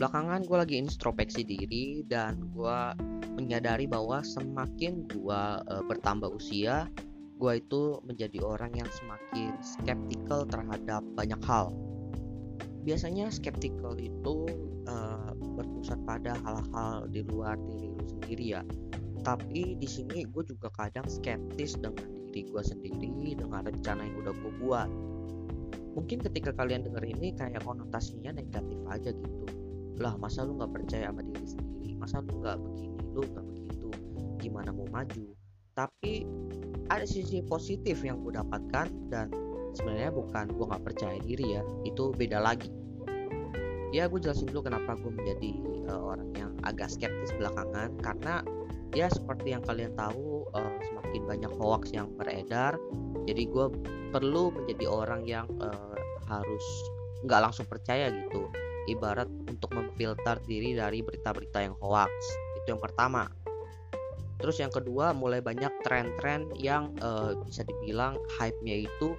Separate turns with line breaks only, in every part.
belakangan gue lagi introspeksi diri dan gue menyadari bahwa semakin gue uh, bertambah usia gue itu menjadi orang yang semakin skeptical terhadap banyak hal. Biasanya skeptical itu uh, berpusat pada hal-hal di luar diri lu sendiri ya. Tapi di sini gue juga kadang skeptis dengan diri gue sendiri dengan rencana yang udah gue buat. Mungkin ketika kalian denger ini kayak konotasinya negatif aja gitu lah masa lu nggak percaya sama diri sendiri? Masa lu nggak begini? Lu nggak begitu? Gimana mau maju? Tapi ada sisi positif yang gue dapatkan dan sebenarnya bukan gue nggak percaya diri ya itu beda lagi. Ya gue jelasin dulu kenapa gue menjadi uh, orang yang agak skeptis belakangan. Karena ya seperti yang kalian tahu uh, semakin banyak hoax yang beredar jadi gue perlu menjadi orang yang uh, harus nggak langsung percaya gitu ibarat untuk memfilter diri dari berita-berita yang hoax. Itu yang pertama. Terus yang kedua mulai banyak tren-tren yang uh, bisa dibilang hype-nya itu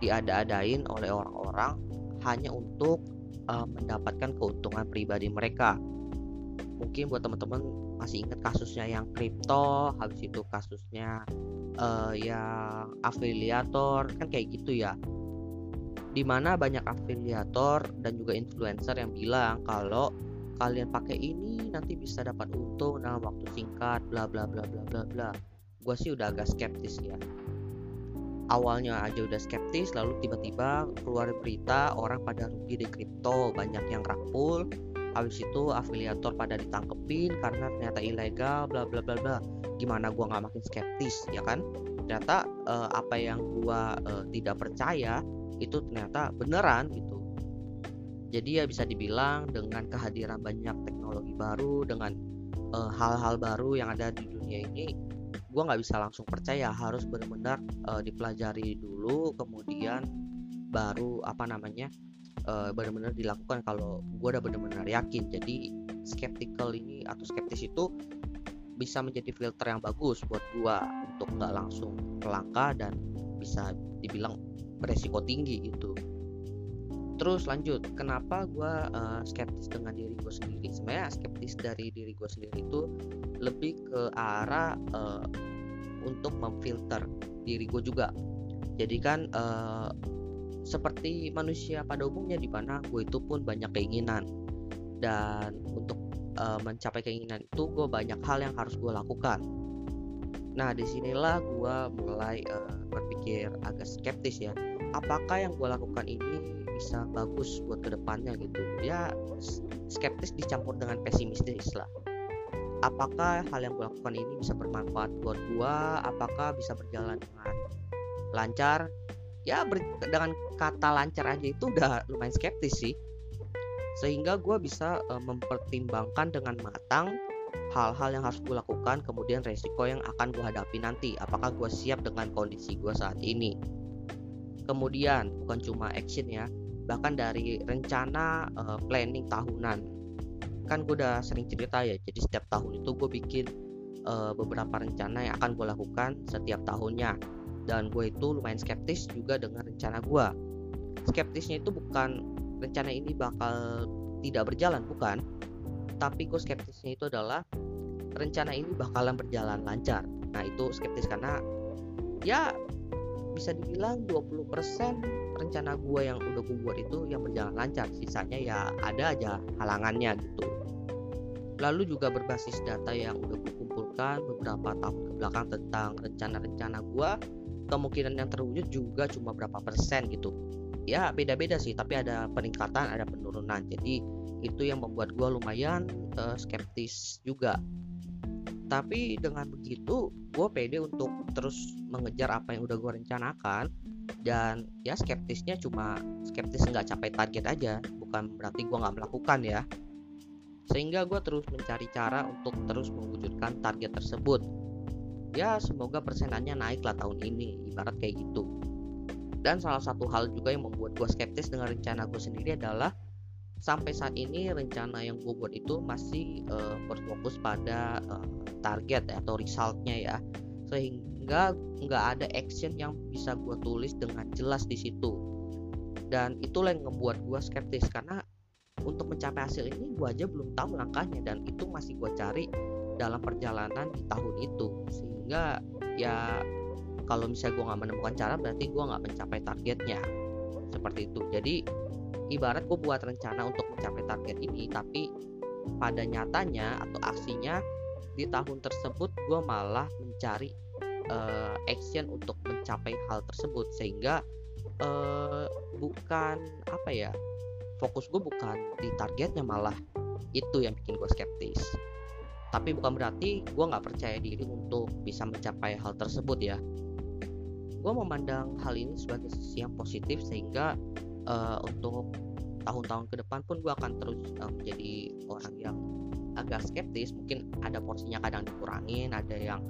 diada-adain oleh orang-orang hanya untuk uh, mendapatkan keuntungan pribadi mereka. Mungkin buat teman-teman masih ingat kasusnya yang kripto habis itu kasusnya uh, yang afiliator kan kayak gitu ya di mana banyak afiliator dan juga influencer yang bilang kalau kalian pakai ini nanti bisa dapat untung dalam waktu singkat bla bla bla bla bla bla. Gue sih udah agak skeptis ya. Awalnya aja udah skeptis lalu tiba-tiba keluar berita orang pada rugi di kripto banyak yang rakpul habis itu afiliator pada ditangkepin karena ternyata ilegal bla bla bla bla. Gimana gua nggak makin skeptis ya kan? Ternyata uh, apa yang gua uh, tidak percaya itu ternyata beneran gitu. Jadi ya bisa dibilang dengan kehadiran banyak teknologi baru dengan eh, hal-hal uh, baru yang ada di dunia ini gue nggak bisa langsung percaya. Harus benar-benar uh, dipelajari dulu kemudian baru apa namanya uh, benar-benar dilakukan kalau gue udah benar-benar yakin. Jadi skeptical ini atau skeptis itu bisa menjadi filter yang bagus buat gue untuk nggak langsung melangkah dan bisa dibilang beresiko tinggi gitu. Terus lanjut kenapa gue uh, skeptis dengan diri gue sendiri? Sebenarnya skeptis dari diri gue sendiri itu lebih ke arah uh, untuk memfilter diri gue juga. Jadi kan uh, seperti manusia pada umumnya di mana gue itu pun banyak keinginan. Dan untuk uh, mencapai keinginan itu gue banyak hal yang harus gue lakukan. Nah di sinilah gue mulai uh, berpikir agak skeptis ya. Apakah yang gue lakukan ini bisa bagus buat ke depannya gitu? Ya skeptis dicampur dengan pesimistis lah. Apakah hal yang gue lakukan ini bisa bermanfaat buat gue apakah bisa berjalan dengan lancar ya ber, dengan kata lancar aja itu udah lumayan skeptis sih. Sehingga gue bisa uh, mempertimbangkan dengan matang hal-hal yang harus gue lakukan kemudian resiko yang akan gue hadapi nanti. Apakah gue siap dengan kondisi gue saat ini? Kemudian bukan cuma action ya bahkan dari rencana uh, planning tahunan. Kan gue udah sering cerita ya jadi setiap tahun itu gue bikin uh, beberapa rencana yang akan gue lakukan setiap tahunnya dan gue itu lumayan skeptis juga dengan rencana gue skeptisnya itu bukan rencana ini bakal tidak berjalan bukan. Tapi gue skeptisnya itu adalah rencana ini bakalan berjalan lancar. Nah itu skeptis karena ya bisa dibilang 20% rencana gue yang udah gue buat itu yang berjalan lancar. Sisanya ya ada aja halangannya gitu. Lalu juga berbasis data yang udah gue kumpulkan beberapa tahun ke belakang tentang rencana-rencana gue kemungkinan yang terwujud juga cuma berapa persen gitu. Ya beda-beda sih tapi ada peningkatan ada penurunan. Jadi itu yang membuat gue lumayan uh, skeptis juga. Tapi dengan begitu gue pede untuk terus mengejar apa yang udah gue rencanakan. Dan ya skeptisnya cuma skeptis nggak capai target aja. Bukan berarti gue nggak melakukan ya. Sehingga gue terus mencari cara untuk terus mewujudkan target tersebut ya semoga persenannya naik lah tahun ini. Ibarat kayak gitu. Dan salah satu hal juga yang membuat gue skeptis dengan rencana gue sendiri adalah sampai saat ini rencana yang gue buat itu masih uh, berfokus pada uh, target ya, atau resultnya ya. Sehingga nggak ada action yang bisa gue tulis dengan jelas di situ. Dan itulah yang membuat gue skeptis. Karena untuk mencapai hasil ini gue aja belum tahu langkahnya. Dan itu masih gue cari dalam perjalanan di tahun itu. Sehingga ya kalau misalnya gue nggak menemukan cara berarti gue nggak mencapai targetnya. Seperti itu. Jadi ibarat gue buat rencana untuk mencapai target ini tapi pada nyatanya atau aksinya di tahun tersebut gue malah mencari uh, action untuk mencapai hal tersebut. Sehingga uh, bukan apa ya fokus gue bukan di targetnya malah itu yang bikin gue skeptis tapi bukan berarti gue nggak percaya diri untuk bisa mencapai hal tersebut ya. Gue memandang hal ini sebagai sisi yang positif sehingga uh, untuk tahun-tahun ke depan pun gue akan terus uh, menjadi orang yang agak skeptis. Mungkin ada porsinya kadang dikurangin ada yang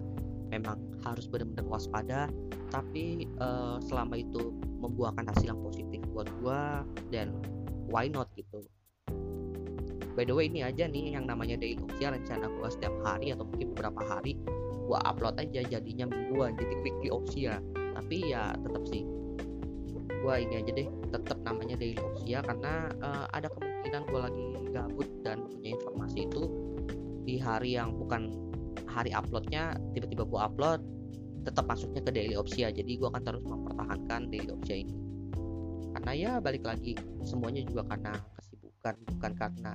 memang harus benar-benar waspada. Tapi uh, selama itu membuahkan hasil yang positif buat gue dan why not gitu by the way ini aja nih yang namanya daily opsia rencana gue setiap hari atau mungkin beberapa hari gue upload aja jadinya mingguan jadi weekly opsia tapi ya tetap sih gue ini aja deh tetap namanya daily opsia karena uh, ada kemungkinan gue lagi gabut dan punya informasi itu di hari yang bukan hari uploadnya tiba-tiba gue upload tetap masuknya ke daily opsia jadi gue akan terus mempertahankan daily opsia ini. Karena ya balik lagi semuanya juga karena kesibukan bukan karena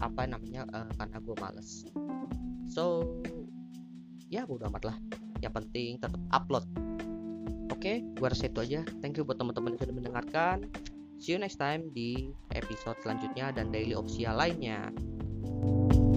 apa namanya uh, karena gue males so ya bodo amat lah yang penting tetap upload Oke, gue rasa itu aja. Thank you buat teman-teman yang sudah mendengarkan. See you next time di episode selanjutnya dan daily opsia lainnya. thank you